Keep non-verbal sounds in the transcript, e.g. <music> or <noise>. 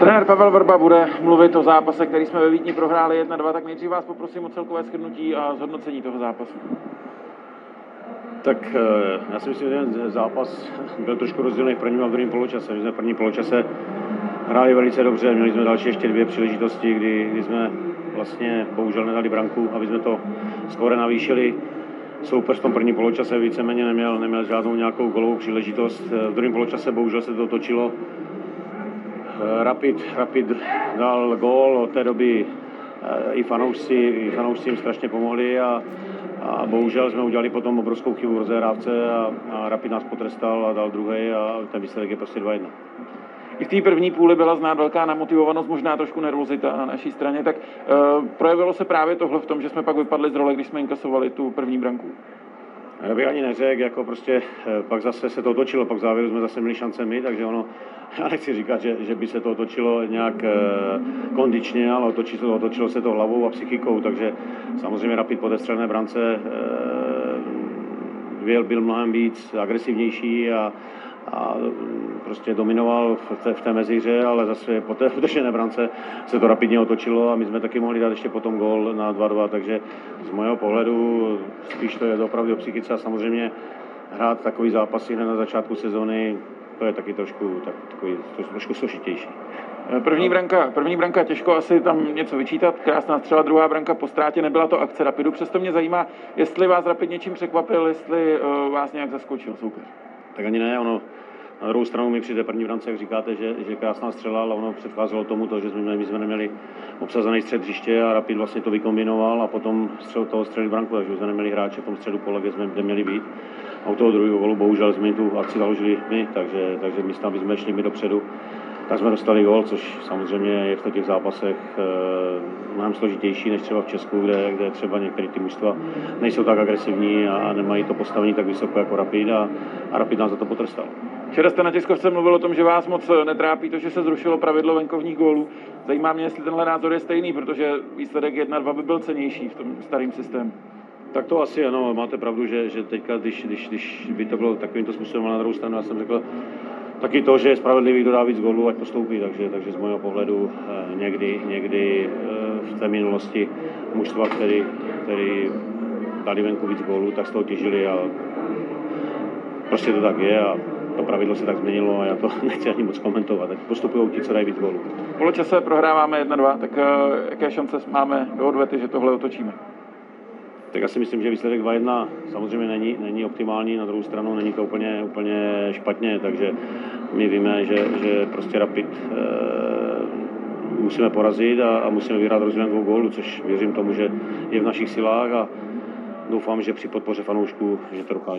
Trenér Pavel Vrba bude mluvit o zápase, který jsme ve Vídni prohráli 1-2, tak nejdřív vás poprosím o celkové shrnutí a zhodnocení toho zápasu. Tak eh, já si myslím, že ten zápas byl trošku rozdílný v prvním a v druhém poločase. My jsme v prvním poločase hráli velice dobře, měli jsme další ještě dvě příležitosti, kdy, kdy jsme vlastně bohužel nedali branku, aby jsme to skóre navýšili. Soupeř v tom prvním poločase víceméně neměl, neměl žádnou nějakou golovou příležitost. Eh, V druhém poločase bohužel se to točilo. Eh, Rapid, Rapid dal gól, od té doby eh, i fanoušci, i fanoušci jim strašně pomohli a, a bohužel jsme udělali potom obrovskou chybu v rozehrávce a, a Rapid nás potrestal a dal druhý a ten výsledek je prostě 2-1. I v té první půli byla znát velká namotivovanost, možná trošku nervozita na naší straně, tak uh, projevilo se právě tohle v tom, že jsme pak vypadli z role, když jsme inkasovali tu první branku. Já bych ani neřekl, jako prostě eh, pak zase se to otočilo, pak v závěru jsme zase měli šance my, takže ono, <laughs> já nechci říkat, že, že by se to otočilo nějak eh, kondičně, ale otočilo, se to, otočilo se to hlavou a psychikou, takže samozřejmě Rapid po té brance eh, byl, byl mnohem víc agresivnější a, a prostě dominoval v té, v té mezihře, ale zase po té <laughs> vdržené brance se to rapidně otočilo a my jsme taky mohli dát ještě potom gól na 2-2, takže z mého pohledu spíš to je opravdu o psychice a samozřejmě hrát takový zápasy hned na začátku sezóny, to je taky trošku, tak, takový, trošku složitější. Eh, První branka, první branka těžko asi tam něco vyčítat, krásná střela, druhá branka po ztrátě, nebyla to akce Rapidu, přesto mě zajímá, jestli vás Rapid něčím překvapil, jestli uh, vás nějak zaskočil soupeř. Tak ani ne, ono na druhou stranu mi při té první brance, jak říkáte, že, že krásná střela, ale ono předcházelo tomu to, že jsme, my jsme neměli obsazený střed hřiště a Rapid vlastně to vykombinoval a potom střel toho střeli branku, takže jsme neměli hráče v tom středu pole, kde jsme kde měli být. A u toho druhého golu bohužel jsme tu akci založili my, takže, takže aby jsme šli my dopředu, tak jsme dostali gol, což samozřejmě je v těch zápasech e, mnohem složitější než třeba v Česku, kde, kde třeba některé ty mužstva nejsou tak agresivní a, a nemají to postavení tak vysoko jako Rapid a, a Rapid nás za to potrestal. Včera jste na tiskovce mluvil o tom, že vás moc netrápí to, že se zrušilo pravidlo venkovních gólů. Zajímá mě, jestli tenhle názor je stejný, protože výsledek 1-2 by byl cenější v tom starém systému. Tak to asi ano, máte pravdu, že, že teďka, když, když, když by to bylo takovýmto způsobem, ale na druhou stranu já jsem řekl taky to, že je spravedlivý, kdo dá víc gólů, ať postoupí, takže, takže z mého pohledu eh, někdy, někdy eh, v té minulosti mužstva, který, který dali venku víc gólů, tak z toho těžili a prostě to tak je a to pravidlo se tak změnilo a já to <laughs> nechci ani moc komentovat. Ať postupují ti, co dají víc gólů. V poločase prohráváme 1-2, tak uh, jaké šance máme do odvety, že tohle otočíme? Tak já si myslím, že výsledek 2-1 samozřejmě není, není optimální, na druhou stranu není to úplně, úplně špatně, takže my víme, že, že prostě Rapid e, musíme porazit a, a musíme vyhrát rozdílem dvou gólů, což věřím tomu, že je v našich silách a doufám, že při podpoře fanoušků, že to dokáže.